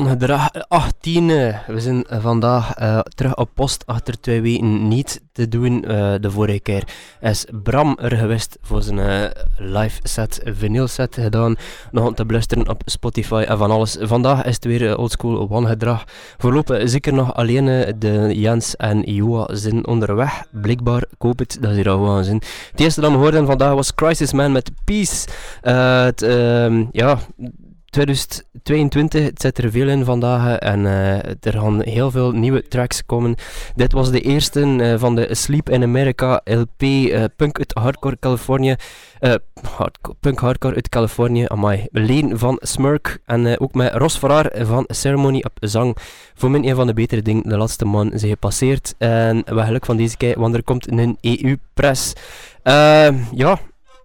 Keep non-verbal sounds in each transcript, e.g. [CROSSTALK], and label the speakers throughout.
Speaker 1: Wangedrag 18. eh, We zijn vandaag eh, terug op post achter twee weken niet te doen. Eh, de vorige keer is Bram er geweest voor zijn eh, live set, vinyl set gedaan. Nog om te beluisteren op Spotify en van alles. Vandaag is het weer oldschool wangedrag. Voorlopig zeker nog alleen de Jens en Joa zijn onderweg. Blijkbaar, ik hoop het, dat ze er al gaan zijn. Het eerste dat we hoorden vandaag was Crisis Man met Peace. Het, ehm, ja... 2022, het zit er veel in vandaag en eh, er gaan heel veel nieuwe tracks komen. Dit was de eerste eh, van de Sleep in America LP eh, Punk uit Hardcore Californië. punk Hardcore uit Californië, amai. Leen van Smirk en ook met Ros Farrar van Ceremony op zang. Voor mij een van de betere dingen, de laatste man zijn gepasseerd. En we geluk van deze keer, want er komt een EU-press. ja,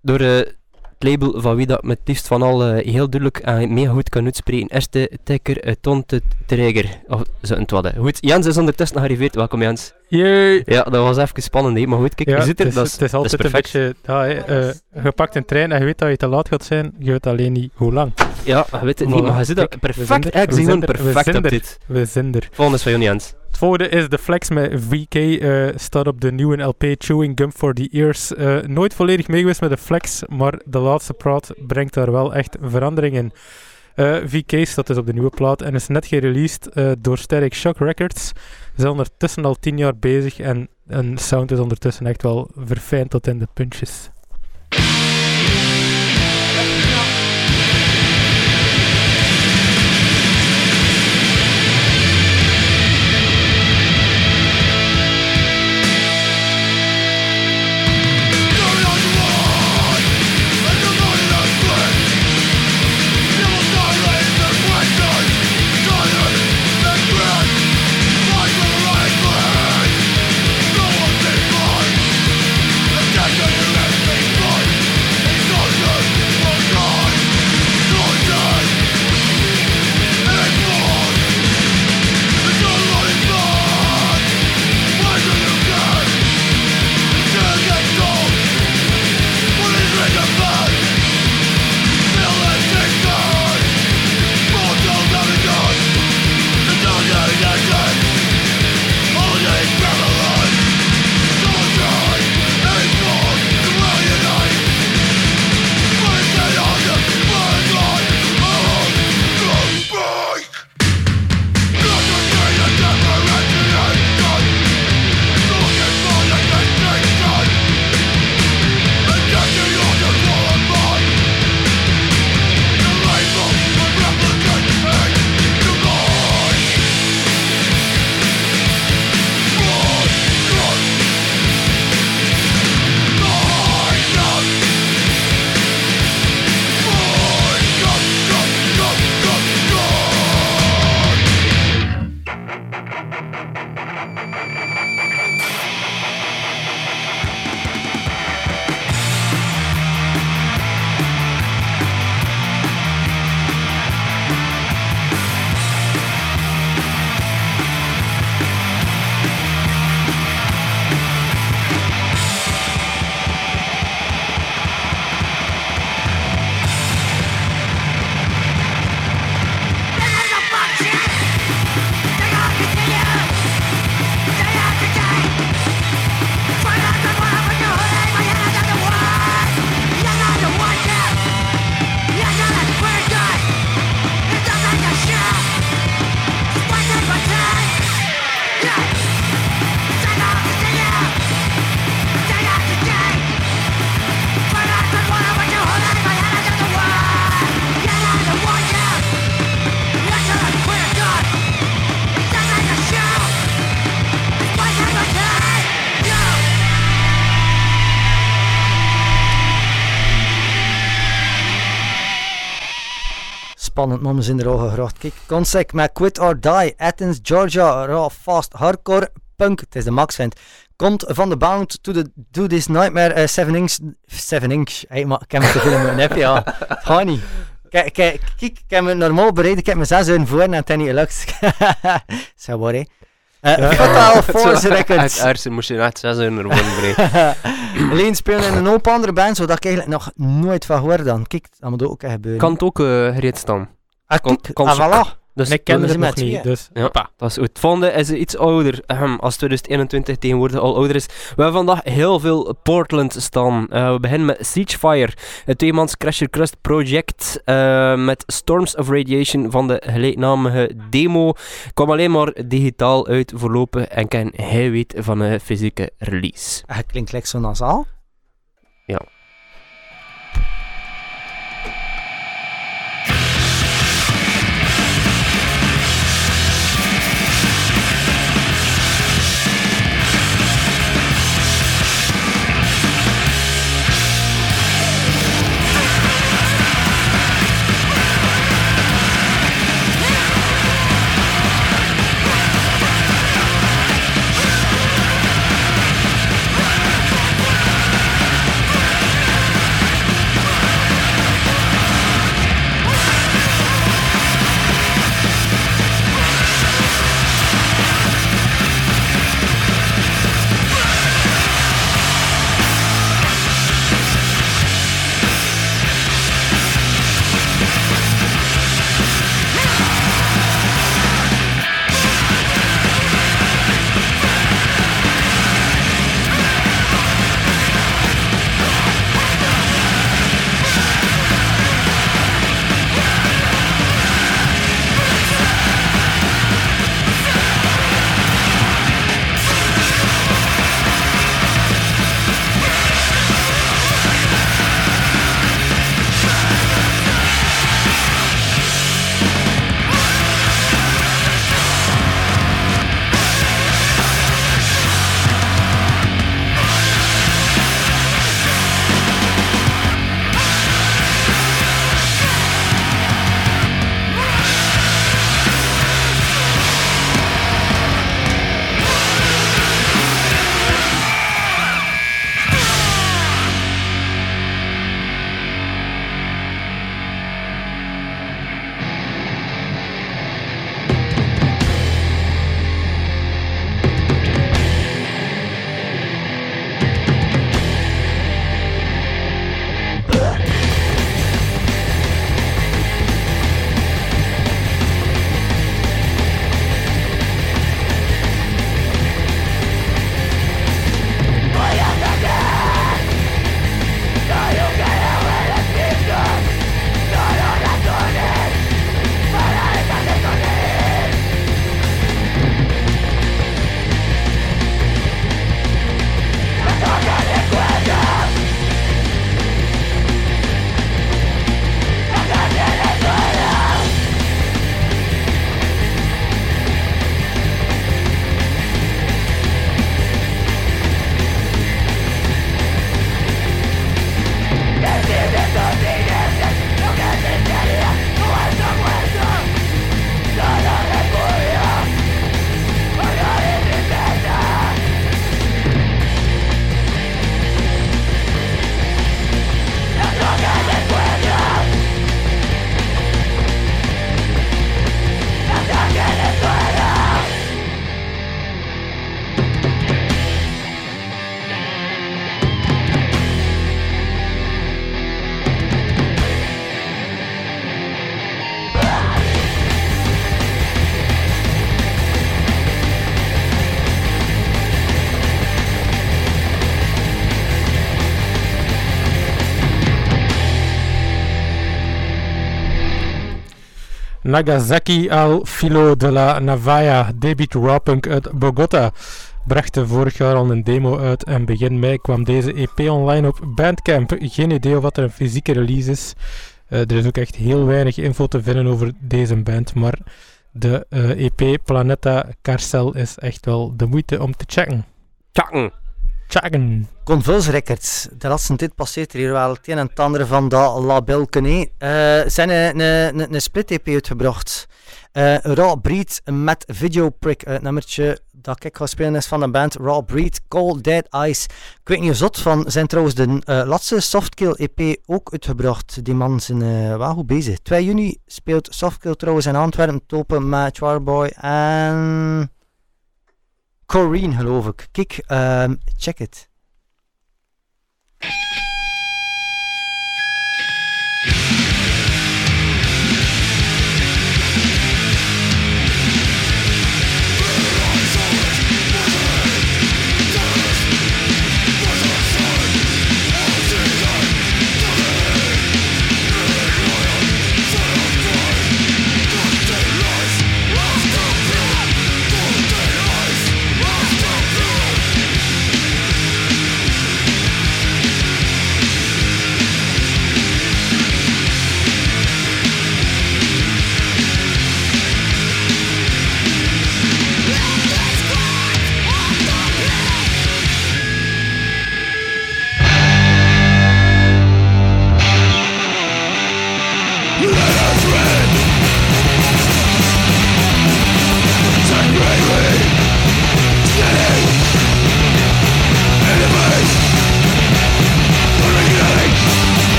Speaker 1: door... eh, label van wie dat met liefst van al eh, heel duidelijk en mega goed kan uitspreken. Eerste Tekker uh, Tonte Träger. Of zo hè. Goed, Jens is ondertussen gearriveerd. Welkom Jens.
Speaker 2: Jee.
Speaker 1: Ja, dat was even spannend, hè. maar goed, kijk,
Speaker 2: Ja,
Speaker 1: je zit er.
Speaker 2: het,
Speaker 1: dat
Speaker 2: is,
Speaker 1: is,
Speaker 2: het is
Speaker 1: dat is
Speaker 2: altijd een
Speaker 1: perfect.
Speaker 2: beetje... Ja, eh, je pakt een trein en je weet dat je te laat gaat zijn. Je weet alleen niet hoe lang.
Speaker 1: Ja, je weet het niet, maar je zit er perfect.
Speaker 2: er,
Speaker 1: ik
Speaker 2: we
Speaker 1: zie gewoon
Speaker 2: er,
Speaker 1: perfect
Speaker 2: zijn
Speaker 1: op
Speaker 2: er.
Speaker 1: dit.
Speaker 2: We zijn er.
Speaker 1: Volgende is van jou, Jens.
Speaker 2: Het volgende is de Flex met VK. eh, staat op de nieuwe LP Chewing Gum for the Ears. Eh, nooit volledig mee geweest met de Flex, maar de laatste plaat brengt daar wel echt verandering in. Eh, VK staat dus op de nieuwe plaat en is net gereleased door Static Shock Records. Ze zijn ondertussen al tien jaar bezig en hun sound is ondertussen echt wel verfijnd tot in de puntjes.
Speaker 3: Spannend, maar we zijn er al gegracht. Kijk, Consec met Quit or Die, Athens, Georgia, raw, fast, hardcore, punk, het is de max vindt. Komt van de Bound to, the, to This Nightmare 7 inch, 7 inch, hey, maar ik heb me te veel in mijn nep, ja. Het gaat niet. Kijk, kijk, kijk, ik heb me normaal bereid, ik heb me 6 uur voor en het is niet gelukt. Zo. Uh,
Speaker 2: Ja.
Speaker 3: Fatal [LAUGHS] Force Records.
Speaker 1: Uit moest je net zes uur ervan brengen. [LAUGHS]
Speaker 3: Alleen spelen in een hoop andere band, zodat ik eigenlijk nog nooit van hoor dan. Kijk, dat moet ook gebeuren.
Speaker 1: Kan het ook eh, gereed staan.
Speaker 3: ah,
Speaker 1: kan-
Speaker 3: kijk, ah, voilà.
Speaker 1: Dus
Speaker 2: ik ken
Speaker 3: we
Speaker 2: het
Speaker 3: zijn
Speaker 2: nog
Speaker 3: met
Speaker 2: niet, dus...
Speaker 1: Ja, dat is goed. Het volgende is iets ouder, ahem, als 2021 tegenwoordig al ouder is. We hebben vandaag heel veel Portland staan. Eh, we beginnen met Siegefire, het tweemans Crasher Crust project eh, met Storms of Radiation van de gelijknamige demo. Kwam alleen maar digitaal uit voorlopig en ken hij weet van een fysieke release.
Speaker 3: Ah, klinkt lekker zo nasaal.
Speaker 2: Nagasaki al Filo de la Navaya, debut rawpunk uit Bogota, bracht vorig jaar al een demo uit en begin mei kwam deze EP online op Bandcamp. Geen idee wat er een fysieke release is. Eh, er is ook echt heel weinig info te vinden over deze band, maar de eh, EP Planeta Carcel is echt wel de moeite om te checken.
Speaker 1: Tjakken.
Speaker 2: Chagen.
Speaker 3: Convulse Records. De laatste tijd passeert er hier wel het een en het van dat label Kené. Uh, zijn een, split-EP uitgebracht. Uh, Raw Breed met Video Prick. Het nummertje dat ik ga spelen is van de band Raw Breed, Cold Dead Eyes. Ik weet niet zot van, zijn trouwens de laatste Softkill EP ook uitgebracht. Die man zijn uh, wel bezig. 2 juni speelt Softkill trouwens in Antwerpen, topen met Charboy en... Corrine geloof ik. Kijk, um, check it.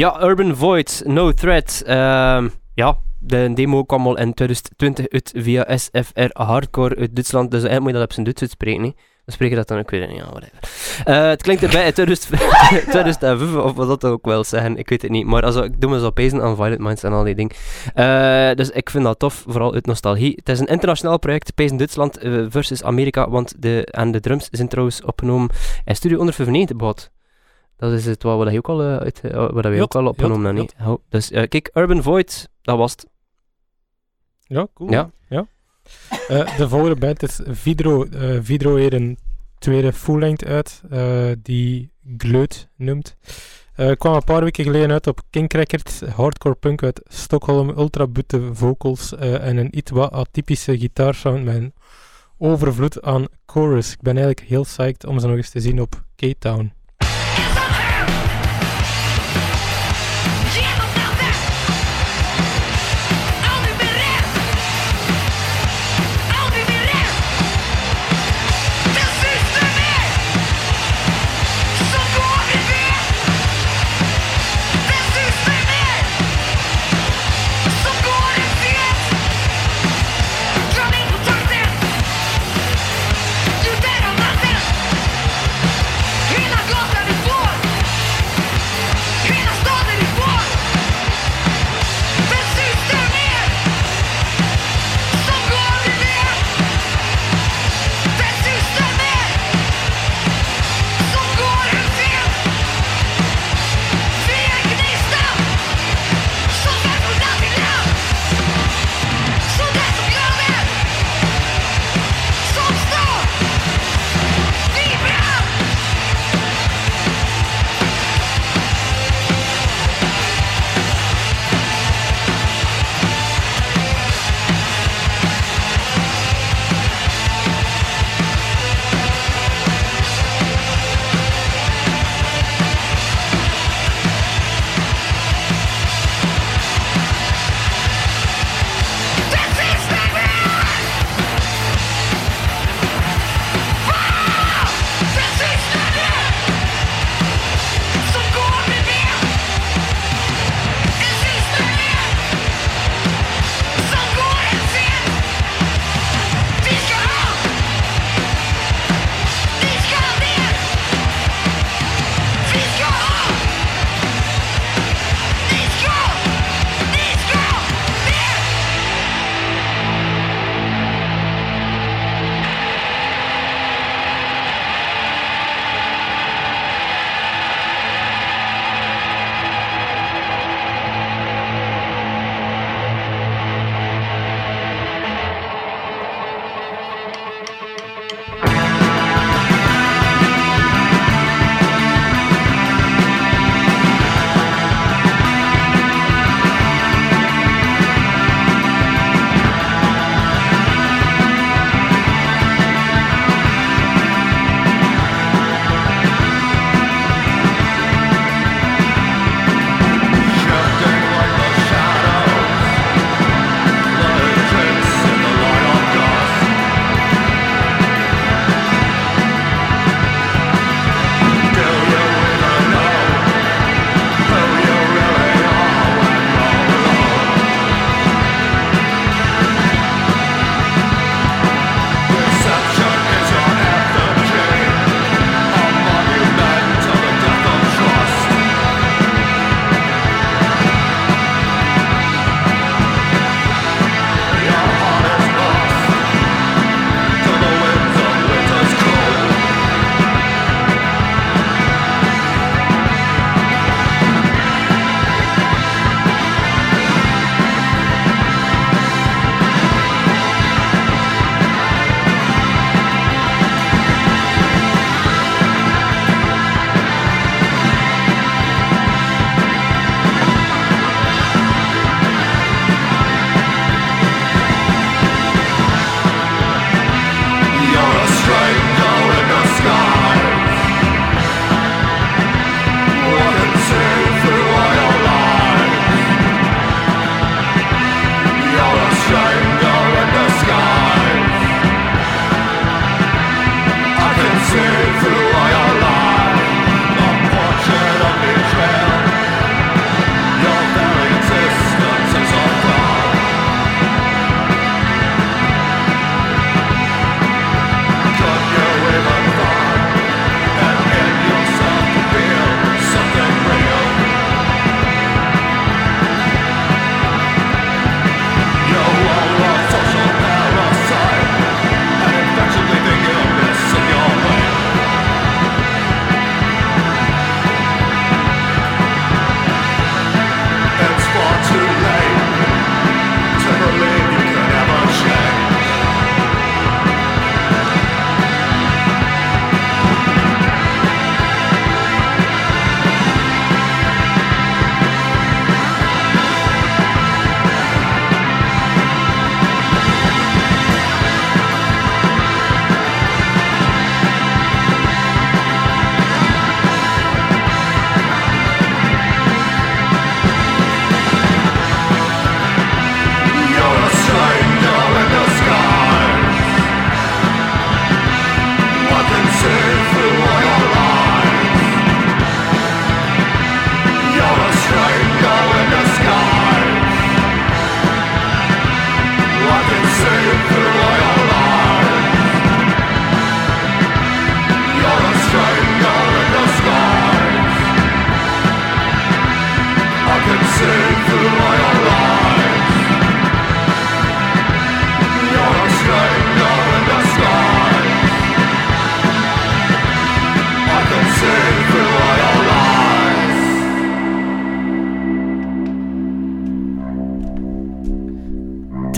Speaker 1: Ja, Urban Void, No Threat. Uh, ja, de demo kwam al in 2020 uit via SFR Hardcore uit Duitsland. Dus eigenlijk moet je dat op zijn Duits uitspreken. Dan spreek je dat dan, ik weet het niet, whatever. Uh, het klinkt erbij 2005 [LAUGHS] of wat dat ook wel zeggen, ik weet het niet. Maar also, ik doe me zo pezen aan Violent Minds en al die dingen. Uh, dus ik vind dat tof, vooral uit nostalgie. Het is een internationaal project, Pezen Duitsland versus Amerika, want de, en de drums zijn trouwens opgenomen in Studio 195 dat is het wat, wat, je ook al, uh, uit, uh, wat we ook al opgenomen hebben. Oh, dus uh, kijk, Urban Void, dat was het.
Speaker 2: Ja, cool. Ja. ja. de volgende band is Vidro. Vidro heeft een tweede full-length uit, die Gleut noemt. Kwam een paar weken geleden uit op King Records, hardcore punk uit Stockholm, ultra butte vocals en een iets wat atypische gitaarsound met een overvloed aan chorus. Ik ben eigenlijk heel psyched om ze nog eens te zien op K-Town.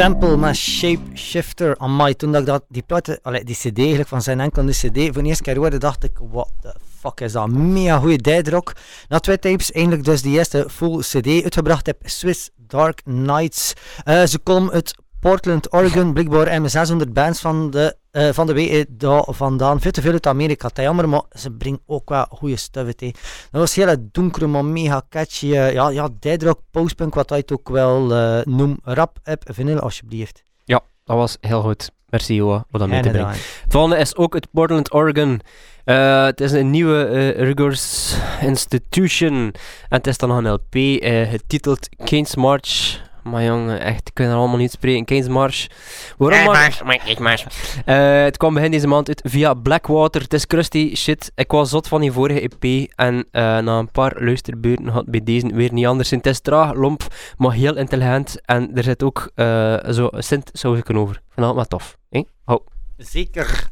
Speaker 3: Temple met Shape Shifter. Amai, toen dat ik die platen, allee, die cd eigenlijk van zijn enkel de cd voor de eerste keer hoorde, dacht ik, what the fuck is dat? Mega goede deadrock. Na twee tapes eindelijk dus die eerste full cd uitgebracht heb, Swiss Dark Nights. Uh, ze komen uit Portland, Oregon, blijkbaar MS 600 bands van de, uh, van de WE daar vandaan. Veel te veel uit Amerika, dat jammer, maar ze brengen ook wel goede stuff uit. Dat was hele donkere, maar mega catchy. Uh, ja, ja, deadrock, postpunk, wat hij het ook wel uh, noemt. Rap, app, vinyl alsjeblieft.
Speaker 1: Ja, dat was heel goed. Merci Joa, voor dat mee te brengen. Het volgende is ook uit Portland, Oregon. Uh, het is een nieuwe uh, Rigors Institution. En het is dan een LP getiteld Keynes March. Maar jongen, echt, ik kan er allemaal niet spreken. Keynes March. Waarom Mars? Mars. Uh, het kwam begin deze maand uit via Blackwater. Het is crusty shit. Ik was zot van die vorige EP. En uh, na een paar luisterbeurten had bij deze weer niet anders. Het is traag, lomp, maar heel intelligent. En er zit ook uh, zo sint sausje over. Dat maar tof. Hey? Hou.
Speaker 3: Zeker.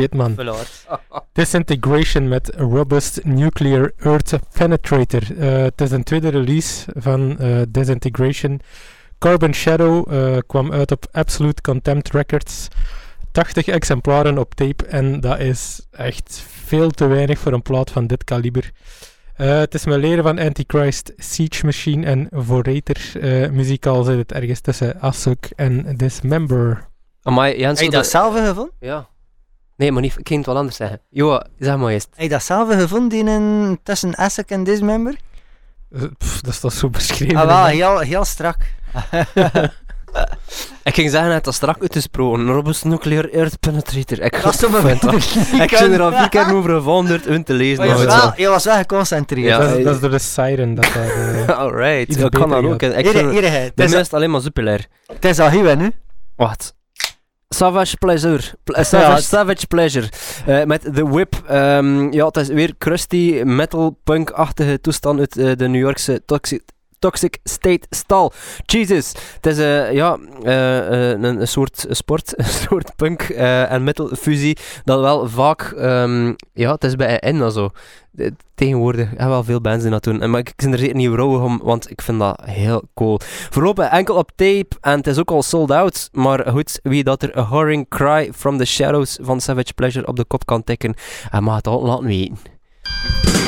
Speaker 2: Shit, man. [LAUGHS] Disintegration met Robust Nuclear Earth Penetrator. Eh, het is een tweede release van eh, Disintegration. Carbon Shadow eh, kwam uit op Absolute Contempt Records. 80 exemplaren op tape en dat is echt veel te weinig voor een plaat van dit kaliber. Eh, het is mijn leren van Antichrist, Siege Machine en Vorator. Uh, muzikaal zit het ergens tussen Asuk en Dismember.
Speaker 1: Amai, Jens,
Speaker 3: Heb je dat zelf gevonden?
Speaker 1: Ja. Nee, maar niet, ik ging het wel anders zeggen. Joa, zeg maar eens.
Speaker 3: Heb je dat zelf gevonden die in, tussen Asuk en Dismember?
Speaker 2: Uh, pff, dat is toch zo beschreven?
Speaker 3: Ah, wel, heel, heel strak. [LAUGHS]
Speaker 1: ik ging zeggen, het is strak uitgesproken. Robust Nuclear Earth Penetrator. Ik
Speaker 3: Dat is toch
Speaker 1: dat- [LAUGHS] Ik ben er al vier keer over gevanderd om te lezen.
Speaker 3: Maar je, was wel, je was wel geconcentreerd.
Speaker 1: Ja,
Speaker 2: dat, is,
Speaker 1: eh,
Speaker 2: dat is door de siren dat dat... eh,
Speaker 1: is- [LAUGHS] Alright,
Speaker 2: Iets
Speaker 1: dat kan dat ook. Ik
Speaker 3: Hier,
Speaker 1: vind
Speaker 3: hier, hier. Het
Speaker 1: de
Speaker 3: is-
Speaker 1: meest alleen maar superlair.
Speaker 3: Het is al hier, nu.
Speaker 1: Wacht. Savage Pleasure. Pl- Savage,
Speaker 3: Ja.
Speaker 1: Savage Pleasure. Eh, met The Whip. Ehm, ja, het is weer crusty metal punk-achtige toestand uit eh, de New Yorkse Toxic, toxic State Stal. Jesus. Het is eh, ja, eh, eh, een, een soort sport, [LAUGHS] een soort punk en metal fusie dat wel vaak, ehm, ja, het is bij en zo. Tegenwoordig hebben wel veel bands die dat doen. En, maar ik, ik ben er zeker niet rouwig om, want ik vind dat heel cool. Voorlopig enkel op tape en het is ook al sold out. Maar goed, wie dat er A Horring Cry from the Shadows van Savage Pleasure op de kop kan tikken, hij mag het al laten weten.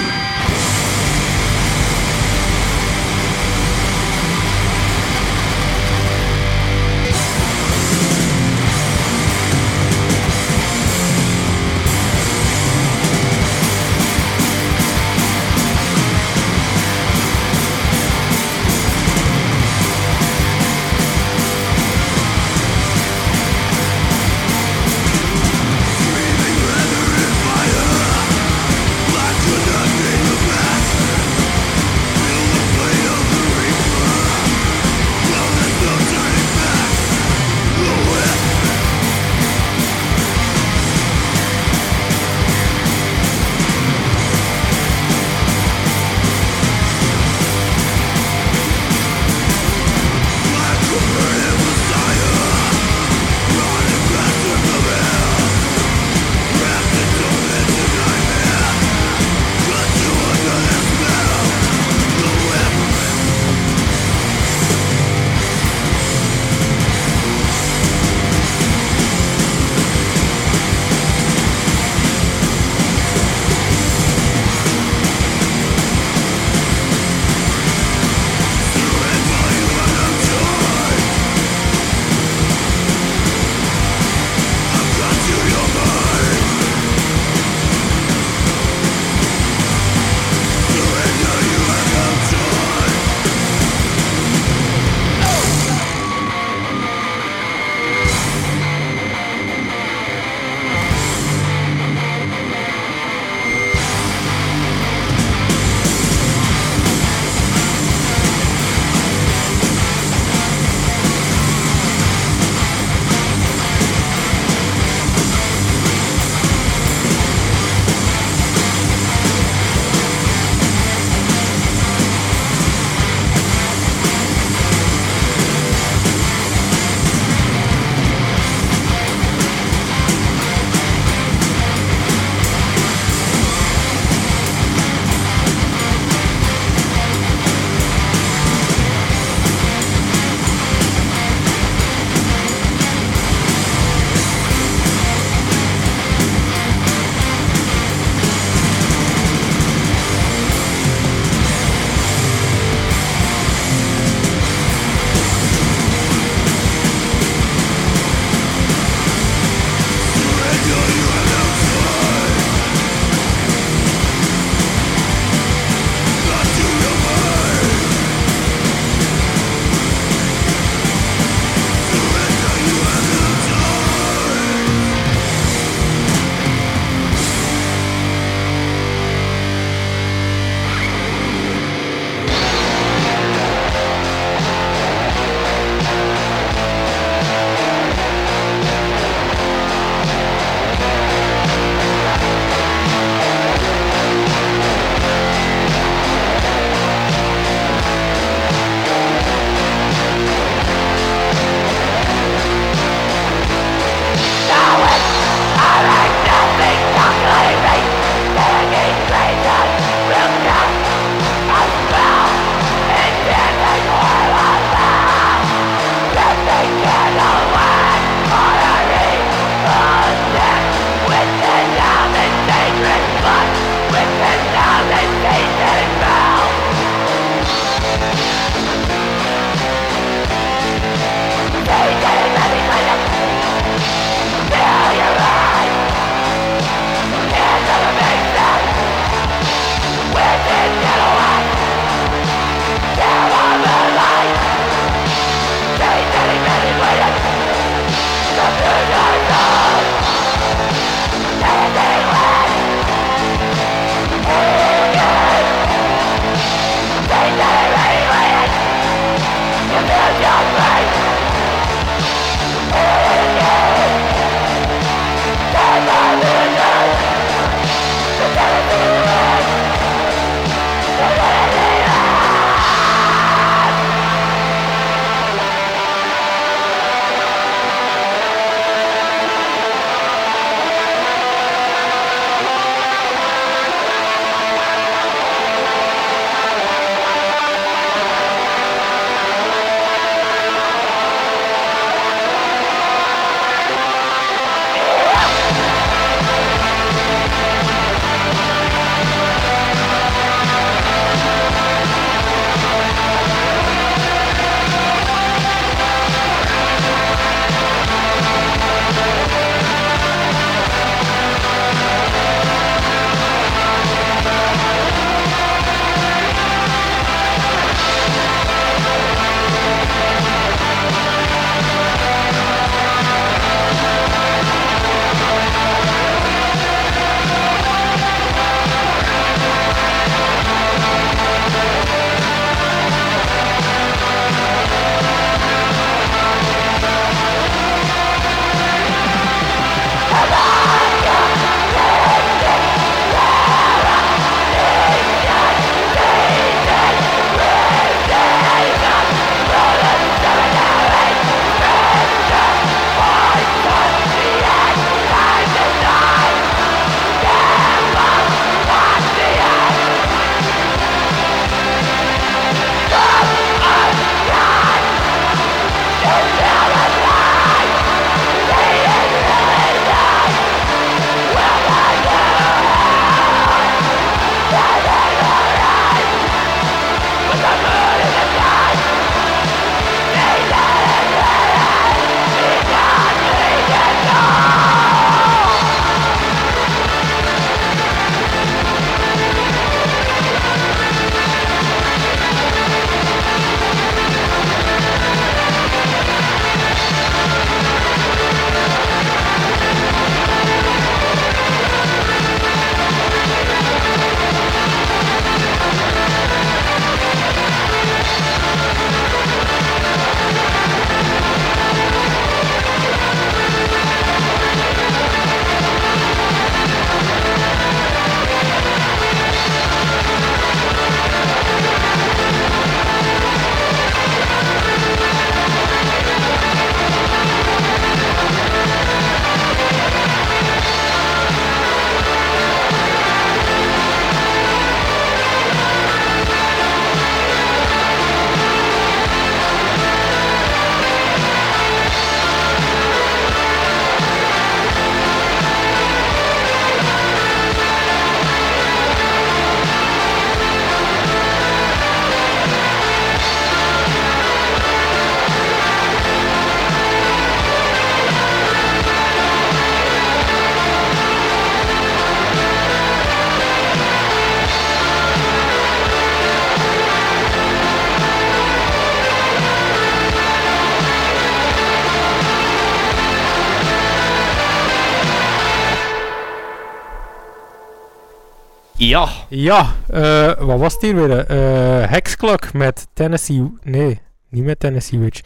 Speaker 1: Ja.
Speaker 2: Eh, wat was het hier weer? eh Hexclock met Tennessee... Nee, niet met Tennessee Witch.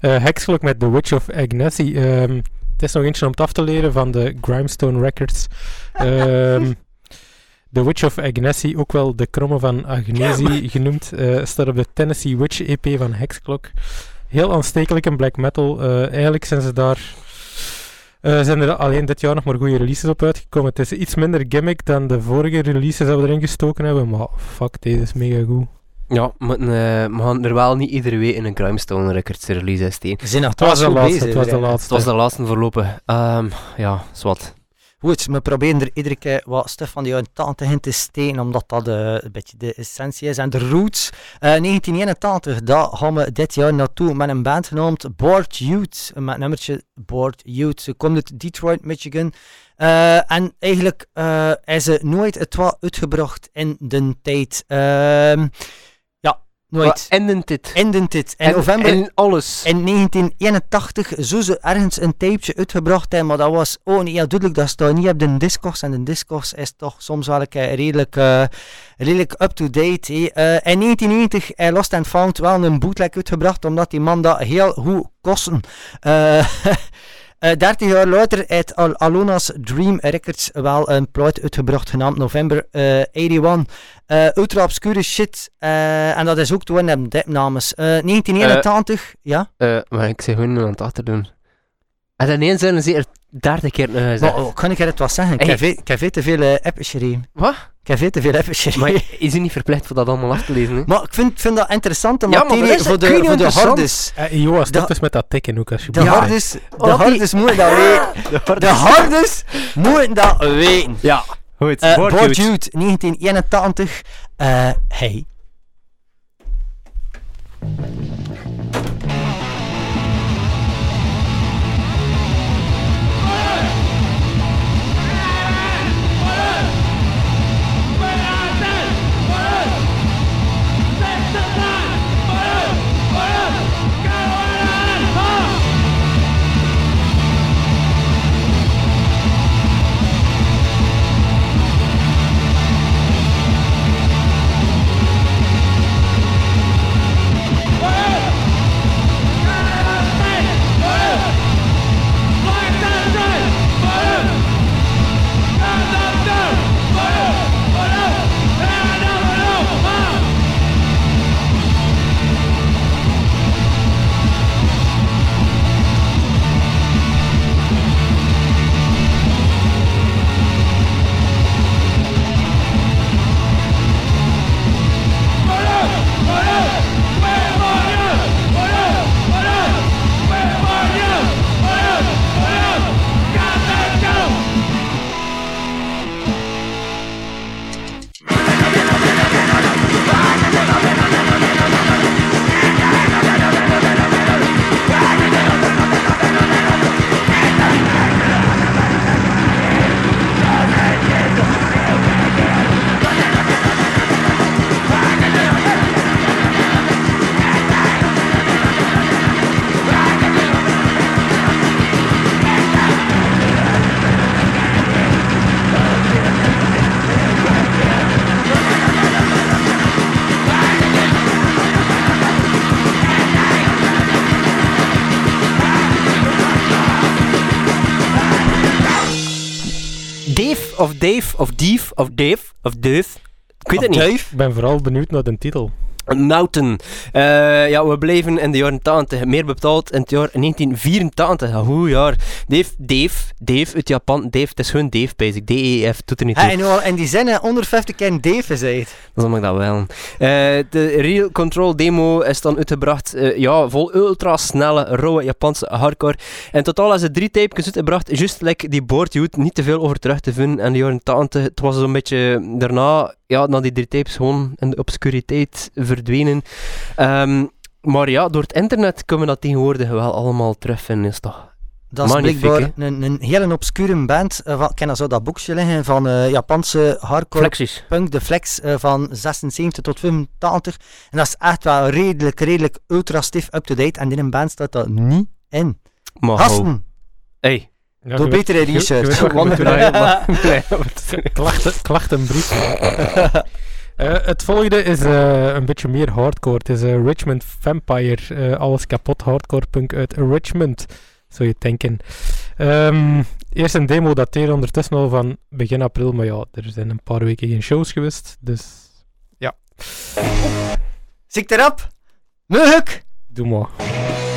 Speaker 2: Eh Hexclock met The Witch of Agnessi. Ehm, het is nog eentje om het af te leren van de Grimestone Records. [LAUGHS] Ehm, The Witch of Agnessi, ook wel de kromme van Agnesi genoemd, staat op de Tennessee Witch EP van Hexclock. Heel aanstekelijk in black metal. Eigenlijk zijn ze daar... eh, zijn er alleen dit jaar nog maar goede releases op uitgekomen. Het is iets minder gimmick dan de vorige releases dat we erin gestoken hebben, maar fuck, deze is mega goed.
Speaker 1: Ja, maar, eh, we gaan er wel niet iedere week in een Crimestone Records release hè, Steen.
Speaker 3: We zijn nog
Speaker 2: Het was de laatste,
Speaker 3: bezig,
Speaker 2: het was de laatste.
Speaker 1: Het was de laatste voorlopig. Ehm ja, zwart.
Speaker 3: Goed, we proberen er iedere keer wat stuff van die jaren 80 in te steken, omdat dat eh, een beetje de essentie is. En de roots, eh, 1981, daar gaan we dit jaar naartoe met een band genoemd Bored Youth. Met nummertje Bored Youth. Ze komt uit Detroit, Michigan. Eh, en eigenlijk is ze nooit het uitgebracht in de tijd. Ehm, nooit.
Speaker 1: Endend dit?
Speaker 3: In de tijd. In
Speaker 1: En-
Speaker 3: november
Speaker 1: En alles.
Speaker 3: in 1981 zou ze ergens een tapeje uitgebracht hebben, maar dat was niet heel duidelijk. Dat staat niet op de Discogs. En de Discogs is toch soms wel een redelijk, eh, redelijk up-to-date. Eh, in 1990 heeft Lost and Found wel een bootleg uitgebracht, omdat die man dat heel goed kosten. Eh [LAUGHS] 30 jaar later heeft Al Alona's Dream Records wel een plaat uitgebracht genaamd November eh 81. Eh, ultra obscure shit. eh, en dat is ook toen dipnames. Eh 1981, ja.
Speaker 1: Eh, maar ik zeg gewoon aan het achterdoen. En dan eens zijn ze er 30 keer uh,
Speaker 3: Maar oh, kan ik er het wat zeggen? Ik heb te veel uh.
Speaker 1: Wat?
Speaker 3: Ik heb veel te veel geschreven.
Speaker 1: Maar is u niet verplicht voor dat allemaal af te lezen? Hè?
Speaker 3: Maar ik vind, vind dat interessante
Speaker 1: Ja, maar
Speaker 3: materie voor de, voor de hardes.
Speaker 2: Eh, Joa, stop
Speaker 3: De-
Speaker 2: dus met dat tikken ook
Speaker 3: De
Speaker 2: alsjeblieft.
Speaker 1: Ja.
Speaker 3: hardes, de
Speaker 1: Oh, die-
Speaker 3: hardes moeten dat weten. [LAUGHS] De hardes moeten dat weten.
Speaker 1: Ja. Goed.
Speaker 3: Uh.
Speaker 1: Youth,
Speaker 3: 1981. Eh hey.
Speaker 1: Of Dave of Dief of Dave of Dave. Ik weet het niet.
Speaker 2: Ik ben vooral benieuwd naar de titel.
Speaker 1: Mountain. Eh, ja, we blijven in de jaren 80. Meer bepaald in het jaar 1984. Een goed jaar. Dave, Dave, Dave uit Japan. Dave, het is gewoon Dave, basic. D-E-F, doet er niet toe.
Speaker 3: En in die zinnen onder 50 keer Dave gezegd.
Speaker 1: Dan mag ik dat wel. Eh, de Real Control demo is dan uitgebracht. eh, ja, vol ultra snelle, rauwe Japanse hardcore. In totaal is het drie tapes uitgebracht. Juist like die Board Youth. Niet te veel over terug te vinden. En de jaren 80, het was zo'n beetje daarna, ja, na die drie tapes gewoon in de obscuriteit verdwenen. Ehm, maar ja, door het internet kunnen we dat tegenwoordig wel allemaal terugvinden. Is toch?
Speaker 3: Dat is
Speaker 1: Magnifiek,
Speaker 3: blijkbaar een, een hele obscure band. eh, van, ken dat zo dat boekje liggen van eh, Japanse hardcore
Speaker 1: Flexies.
Speaker 3: punk, de Flex, eh, van 76 tot 85. En dat is echt wel redelijk, redelijk ultra stiff up-to-date. En in een band staat dat niet in. Gasten,
Speaker 1: Hey,
Speaker 2: Ja,
Speaker 3: Doe betere research.
Speaker 2: Klachten, klachtenbrief. Eh, het volgende is eh, een beetje meer hardcore. Het is eh, Richmond Vampire. Alles kapot hardcore punk uit Richmond, zou je denken. Ehm, eerst een demo dateert ondertussen al van begin april. Maar ja, er zijn een paar weken geen shows geweest. Dus
Speaker 3: Ziek erop. Muguk.
Speaker 2: doe maar.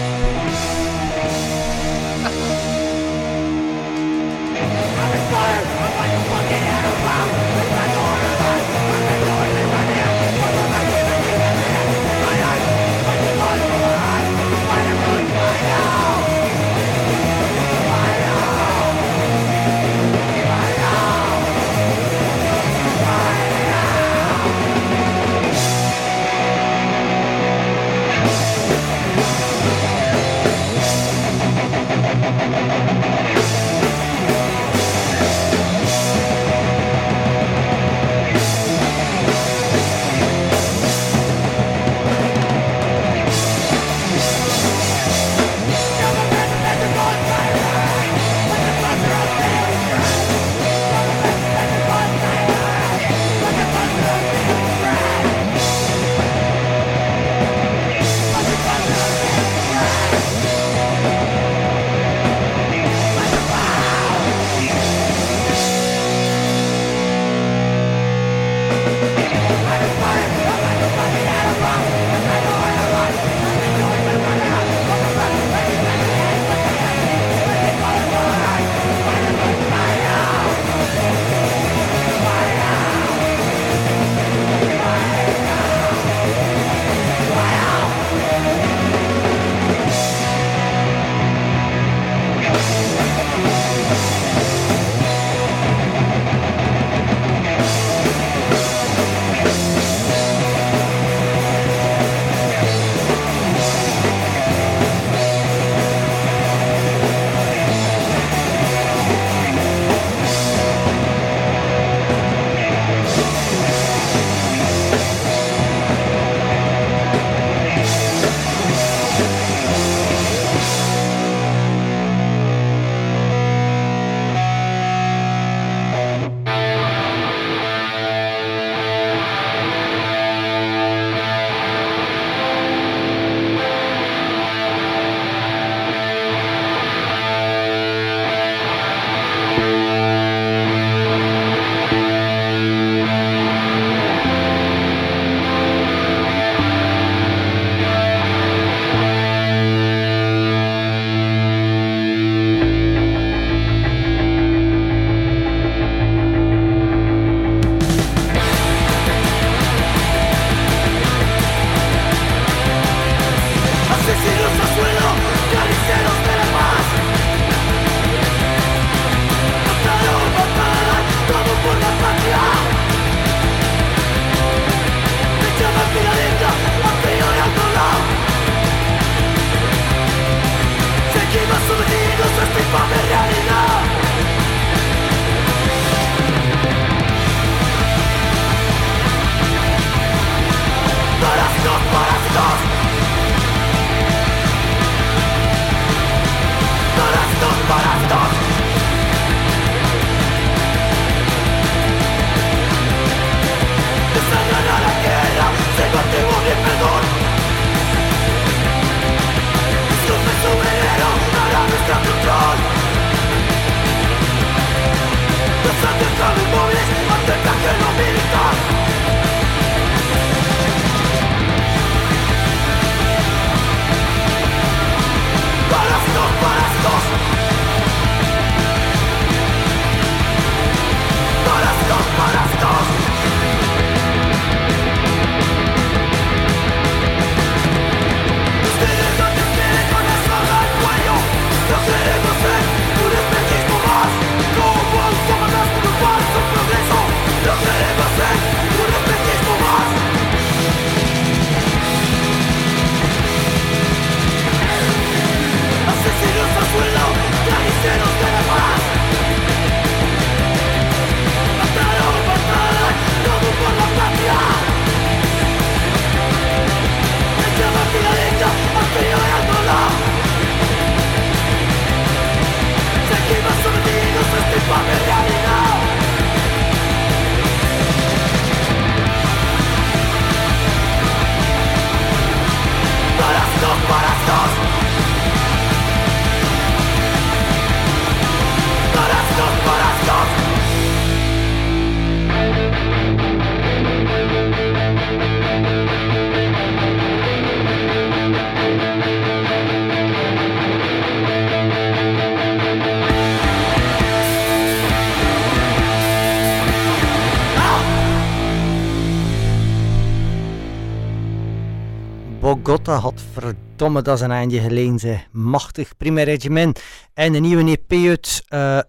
Speaker 3: Golgotha, godverdomme, dat is een eindje geleden, zeg. Machtig, Primer Regiment. En een nieuwe EP uit, uh,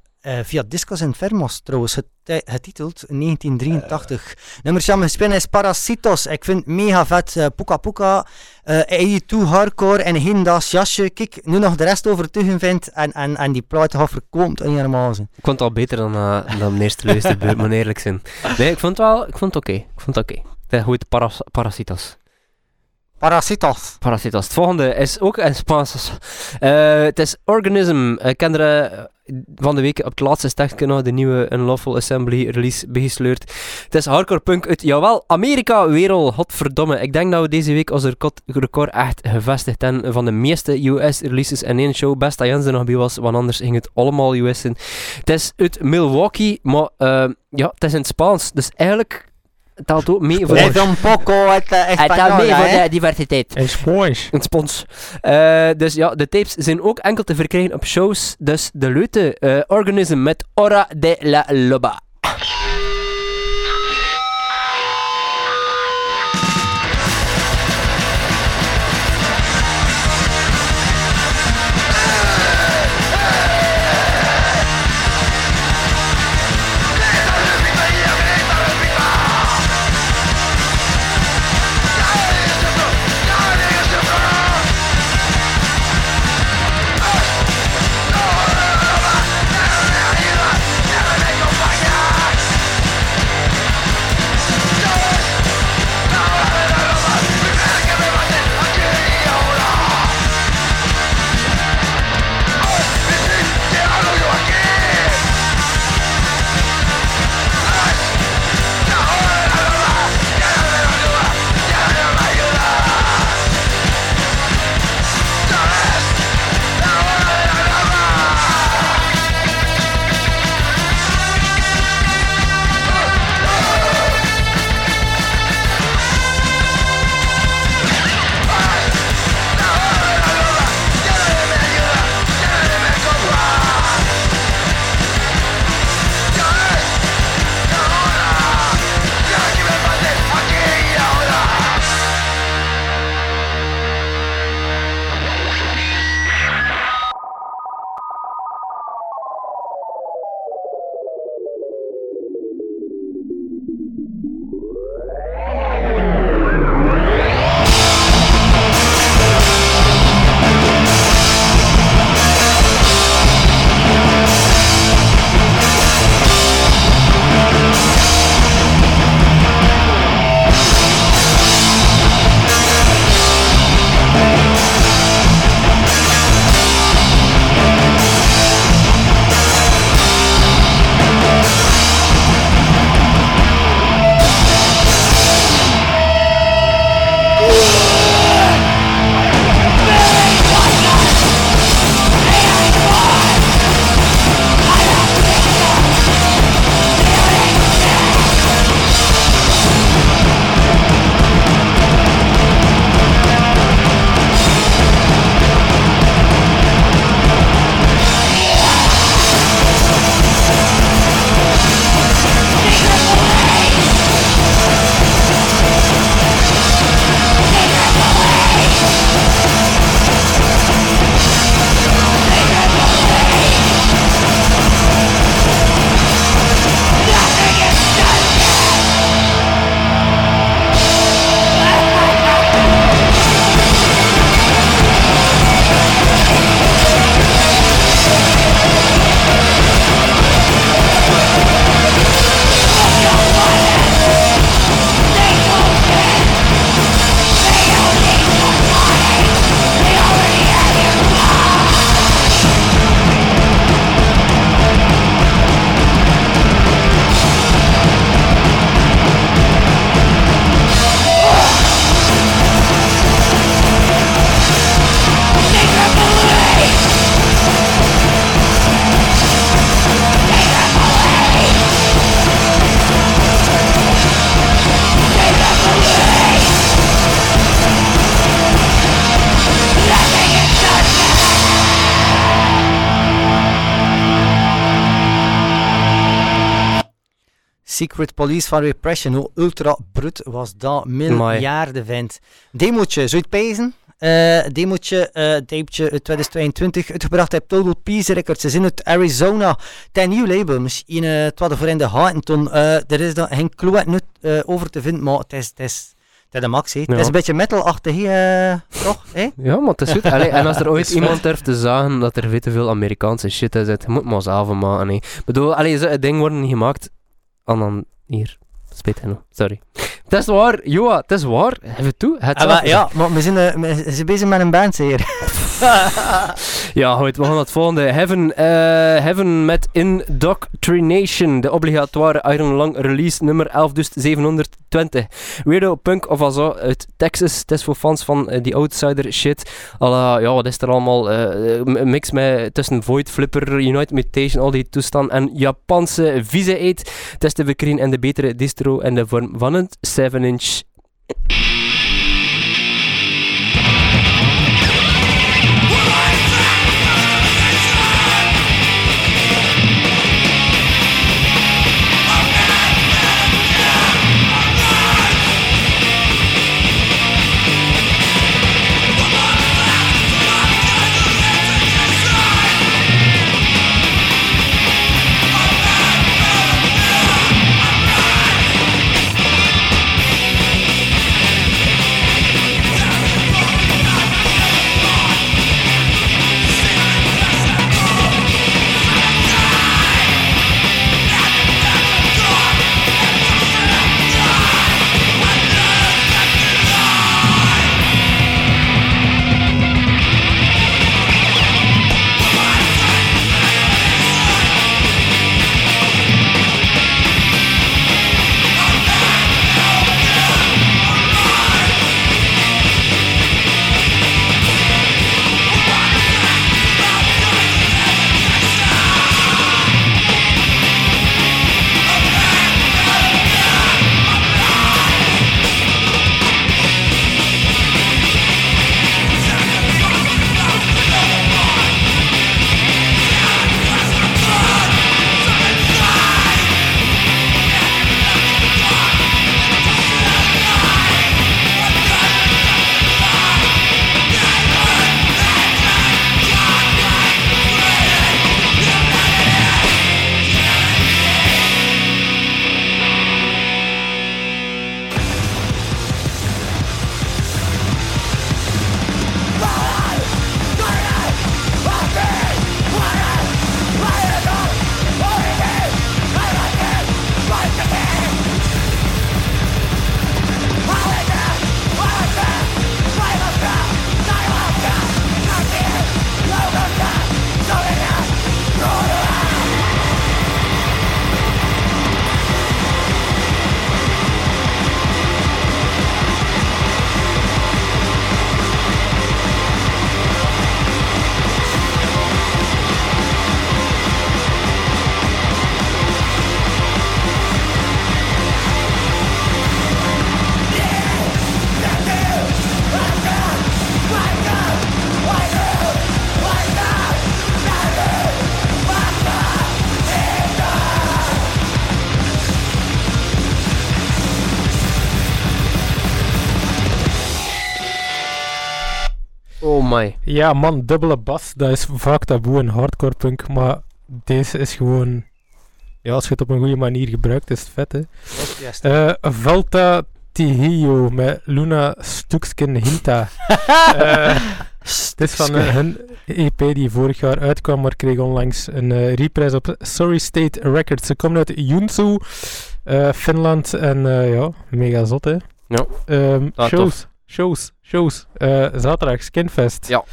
Speaker 3: via Discos Enfermos trouwens, getiteld 1983. Uh. Nummers aan mijn is Parasitos. Ik vind het mega vet. Uh, Puka Puka, uh, 2 Hardcore en Hinda's jasje. Kijk, nu nog de rest overtuigen vindt en, en, en die plaat gaat verkoopt helemaal zijn.
Speaker 1: Ik vond het al beter dan, uh, dan de eerste luisterbeurt, moet eerlijk zijn. Nee, ik vond het wel, ik vond het oké. Ik vond het oké. Okay. Het is paras, Parasitos.
Speaker 3: Parasitos.
Speaker 1: Parasitos. Het volgende is ook in Spaans. Uh, het is Organism. Ik ken er uh, van de week op het laatste stekje nog de nieuwe Unlawful Assembly release bijgesleurd. Het is hardcore punk uit, jawel, Amerika, wereld. Godverdomme. Ik denk dat we deze week als record echt gevestigd hebben van de meeste US releases in één show. Best dat Jens er nog bij was, want anders ging het allemaal US in. Het is uit Milwaukee, maar uh, ja, het is in het Spaans. Dus eigenlijk het telt ook mee voor...
Speaker 3: Het un poco het
Speaker 1: Het telt mee voor de diversiteit.
Speaker 2: Een spons.
Speaker 1: Een spons. Uh, dus ja, de tapes zijn ook enkel te verkrijgen op shows. Dus de leute uh, Organism met Hora de la Loba.
Speaker 3: Secret Police van Repression. Hoe ultra brut was dat? Miljarden vent. Demootje, zou je het pezen? Eh demootje, eh tapeje uit 2022, uitgebracht bij Total Peace Records. Ze zijn uit Arizona. Het is een nieuw label, misschien uh, het voor in de Huntington. Eh er is daar geen clue eh, over te vinden, maar het is, het is, het is de max. Het is een beetje metal-achtig, eh, toch? [LAUGHS]
Speaker 1: Ja, maar het is goed. Allee, en als er ooit [LAUGHS] iemand durft te zeggen dat er veel te veel Amerikaanse shit in zit, je moet maar zelf maken. Ik bedoel, allee, zo'n ding worden niet gemaakt. En dan hier. Spijt genoeg, sorry. Het is waar, Joa, het is waar. Even toe. Het
Speaker 3: Ah, maar, ja, maar we zijn, eh, we zijn bezig met een band hier. [LAUGHS]
Speaker 1: Ja, goed, we gaan naar het volgende. Heaven, eh, Heaven met Indoctrination, de obligatoire Iron Lung release nummer 11720. Weirdo Punk of zo uit Texas. Het is voor fans van eh, die outsider shit. Alla, ja, wat is er allemaal? eh, een mix met, tussen Void, Flipper, United Mutation, al die toestanden en Japanse vieze eet. Het is te verkrijgen in de betere distro en de vorm van een 7-inch.
Speaker 2: Ja, man, dubbele bas, dat is vaak taboe in hardcore punk, maar deze is gewoon... Ja, als je het op een goede manier gebruikt, is het vet, hè. Eh Volta Tihio met Luna Stukskin Hinta. [LAUGHS] Het is van eh, hun EP die vorig jaar uitkwam, maar kreeg onlangs een eh reprise op Sorry State Records. Ze komt uit Junsu, Finland en ja, mega zot hè.
Speaker 1: Ja. Ah,
Speaker 2: shows, shows, shows. Eh, zaterdag Skinfest.
Speaker 1: Ja.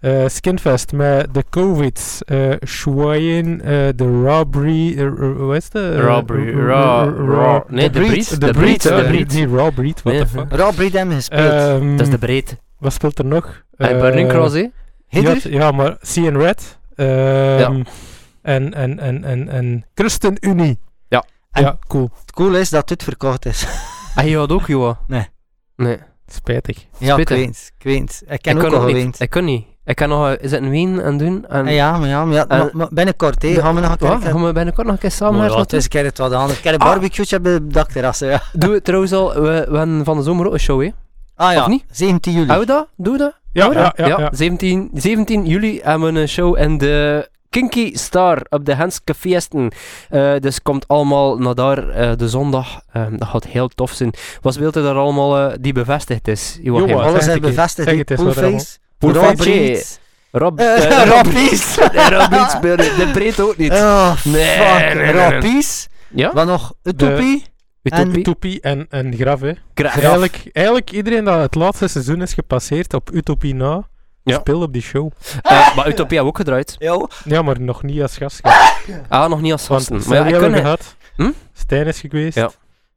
Speaker 2: Eh, Skinfest met de Covids, eh Schwein, eh, de Robbery, hoe is de?
Speaker 1: Robbery, Raw, Raw. Nee, de Breed.
Speaker 2: De Breed,
Speaker 1: Breed, de Breed.
Speaker 2: Die Raw Breed, what the fuck.
Speaker 3: Rob Reed hebben gespeeld.
Speaker 2: Ehm,
Speaker 1: Dat is de breed.
Speaker 2: Wat speelt er nog?
Speaker 1: Hey, Burning
Speaker 2: Eh,
Speaker 1: Cross, hè?
Speaker 3: Hinder?
Speaker 2: ja, ja, maar in Red. ehm, En, en, en, en, en Christen Unie.
Speaker 1: Ja.
Speaker 3: En-
Speaker 2: ja, cool.
Speaker 3: Het cool is dat dit verkocht is.
Speaker 1: Ah, je had ook, Joa?
Speaker 3: Nee.
Speaker 1: Nee.
Speaker 2: Spijtig.
Speaker 3: ja, weet het, ik het. Ken
Speaker 1: ik
Speaker 3: ook
Speaker 1: kan
Speaker 3: al
Speaker 1: niet. Ik kan niet. Ik kan nog eens in Wien en doen. En,
Speaker 3: Ah, ja, maar ja, maar, ja, maar- maar binnenkort, hè,
Speaker 1: Ja,
Speaker 3: gaan we nog een keer...
Speaker 1: Wat? Gaan we binnenkort nog een keer samen
Speaker 3: Maar
Speaker 1: naar
Speaker 3: ja, het is een keer het wat anders. Ik heb een
Speaker 1: Ah.
Speaker 3: barbecue hebben op het dakterrassen, ja.
Speaker 1: Doen we trouwens al, we, we hebben van de zomer ook een show, hè?
Speaker 3: Ah ja,
Speaker 1: Of niet?
Speaker 3: 17 juli.
Speaker 1: Doen we dat? Doen we dat?
Speaker 2: Ja, ja, ja, ja.
Speaker 1: 17, 17 juli hebben we een show in de Kinky Star op de Henske Feesten. Eh, dus komt allemaal naar daar eh, de zondag. Ehm, dat gaat heel tof zijn. Wat speelt er daar allemaal eh, die bevestigd is?
Speaker 2: Johan.
Speaker 3: Alles
Speaker 2: zeg
Speaker 3: is bevestigd. Poolface.
Speaker 1: Poolface. Rob,
Speaker 3: Rob Pies.
Speaker 1: De breed ook niet.
Speaker 3: Oh,
Speaker 1: Nee,
Speaker 3: fuck.
Speaker 1: nee, nee, nee.
Speaker 3: Rob Pies.
Speaker 1: Ja?
Speaker 3: Wat nog? Utopie.
Speaker 1: Utopie?
Speaker 2: Utopie en, en Graf, hè.
Speaker 1: Graf.
Speaker 2: Eigenlijk, eigenlijk iedereen dat het laatste seizoen is gepasseerd op Utopie na,
Speaker 1: Ja.
Speaker 2: speelt op die show.
Speaker 1: Eh, maar hebben we ook gedraaid.
Speaker 3: Jo.
Speaker 2: Ja, maar nog niet als gast.
Speaker 1: Ah, nog niet als gasten. Maar ja, ik
Speaker 2: hebben we
Speaker 1: kan...
Speaker 2: gehad.
Speaker 1: Hm?
Speaker 2: Stijn is geweest.
Speaker 1: Ja.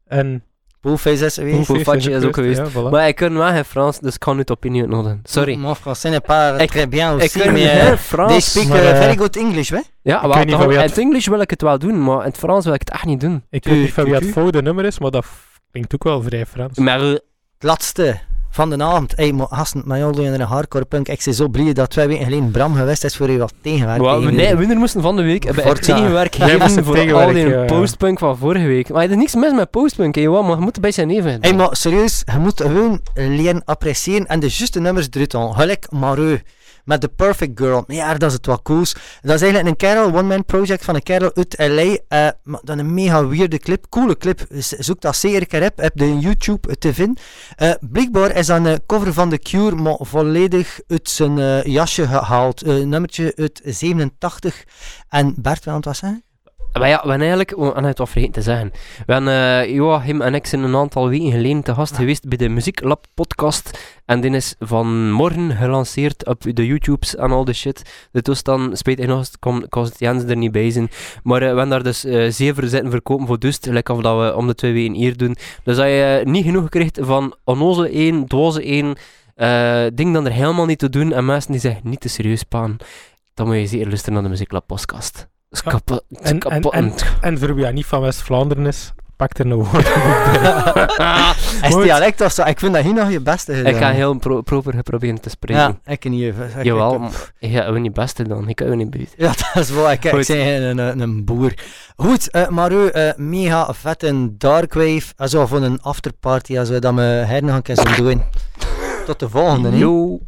Speaker 2: En
Speaker 3: Poolface is.
Speaker 1: Poolface. Fatje is ook
Speaker 2: Ja, voilà.
Speaker 1: Maar ik kan wel geen Frans, dus ik kan niet uitnodigen. Sorry.
Speaker 3: Mon français n'est pas
Speaker 1: Ik-
Speaker 3: très bien
Speaker 1: Ik
Speaker 3: aussi,
Speaker 1: kan
Speaker 3: mais
Speaker 1: geen
Speaker 3: euh, they
Speaker 1: Frans.
Speaker 3: speak
Speaker 2: Maar,
Speaker 3: uh,
Speaker 2: eh,
Speaker 3: very good English, hè?
Speaker 1: Ja,
Speaker 2: Ik weet niet
Speaker 1: in
Speaker 2: het-
Speaker 1: Engels wil ik het wel doen, maar in het Frans wil ik het echt niet doen.
Speaker 2: ik weet niet van wie het volgende nummer is, maar dat klinkt ook wel vrij Frans.
Speaker 1: Maar eh,
Speaker 3: Het laatste van de avond. Hey, maar gasten, met jou doen in een hardcore punk. Ik ben zo blij dat twee weken geleden Bram geweest is voor je wat tegenwerken.
Speaker 1: Wel, we- nee, winnaar moesten van de week hebben echt tegenwerk gegeven voor al
Speaker 2: tegenwerk,
Speaker 1: die
Speaker 2: ja.
Speaker 1: postpunk van vorige week. Maar er is niks mis met postpunk, Johan, maar je moet een beetje neven.
Speaker 3: Hey, maar serieus, je moet gewoon leren appreciëren en de juiste nummers eruit halen. Gelijk Mareux met The Perfect Girl. Ja, dat is het wat cools. Dat is eigenlijk een kerel, one-man project van een kerel uit LA. eh maar dan een mega weirde clip, coole clip. Zoek dat zeker een op, op de YouTube te vinden. Eh blijkbaar is dat een cover van The Cure, maar volledig uit zijn eh, jasje gehaald. Nummertje uit 87. En Bert, wil je wat?
Speaker 1: Maar ja, we hebben eigenlijk, we hebben het wat vergeten te zeggen. We hebben, eh, Joachim en ik zijn een aantal weken geleden te gast geweest bij de Muzieklab podcast. En die is vanmorgen gelanceerd op de YouTubes en al de shit. De toestand, spijt nog kon kon Jens er niet bij zijn. Maar eh, we hebben daar dus eh zeven zitten verkopen voor dus, gelijk of dat we om de twee weken hier doen. Dus als je niet genoeg krijgt van onnozel 1, dwaze 1, eh ding dan er helemaal niet te doen en mensen die zich niet te serieus paan, dan moet je zeker luisteren naar de Muzieklab podcast. Is
Speaker 2: Ja.
Speaker 1: kapot, is
Speaker 2: En- en-
Speaker 1: kapot.
Speaker 2: en- En voor wie niet van West-Vlaanderen is, pak er een woord [LAUGHS]
Speaker 3: Is dialect of zo? Ik vind dat hier nog je beste gedaan.
Speaker 1: Ik ga heel pro proper geproberen te spreken.
Speaker 3: Ja, ik niet even. Ik-
Speaker 1: Jawel,
Speaker 3: ik-
Speaker 1: maar ik ga ook niet beste dan. Ik kan ook niet beter.
Speaker 3: Ja, [LAUGHS] dat is wel. Ik, ik ben een, een, een boer. Goed, eh Maru, eh, mega vette darkwave. Also voor een afterparty, als we dat we her nog een keer zullen doen. Tot de volgende.
Speaker 1: Yo.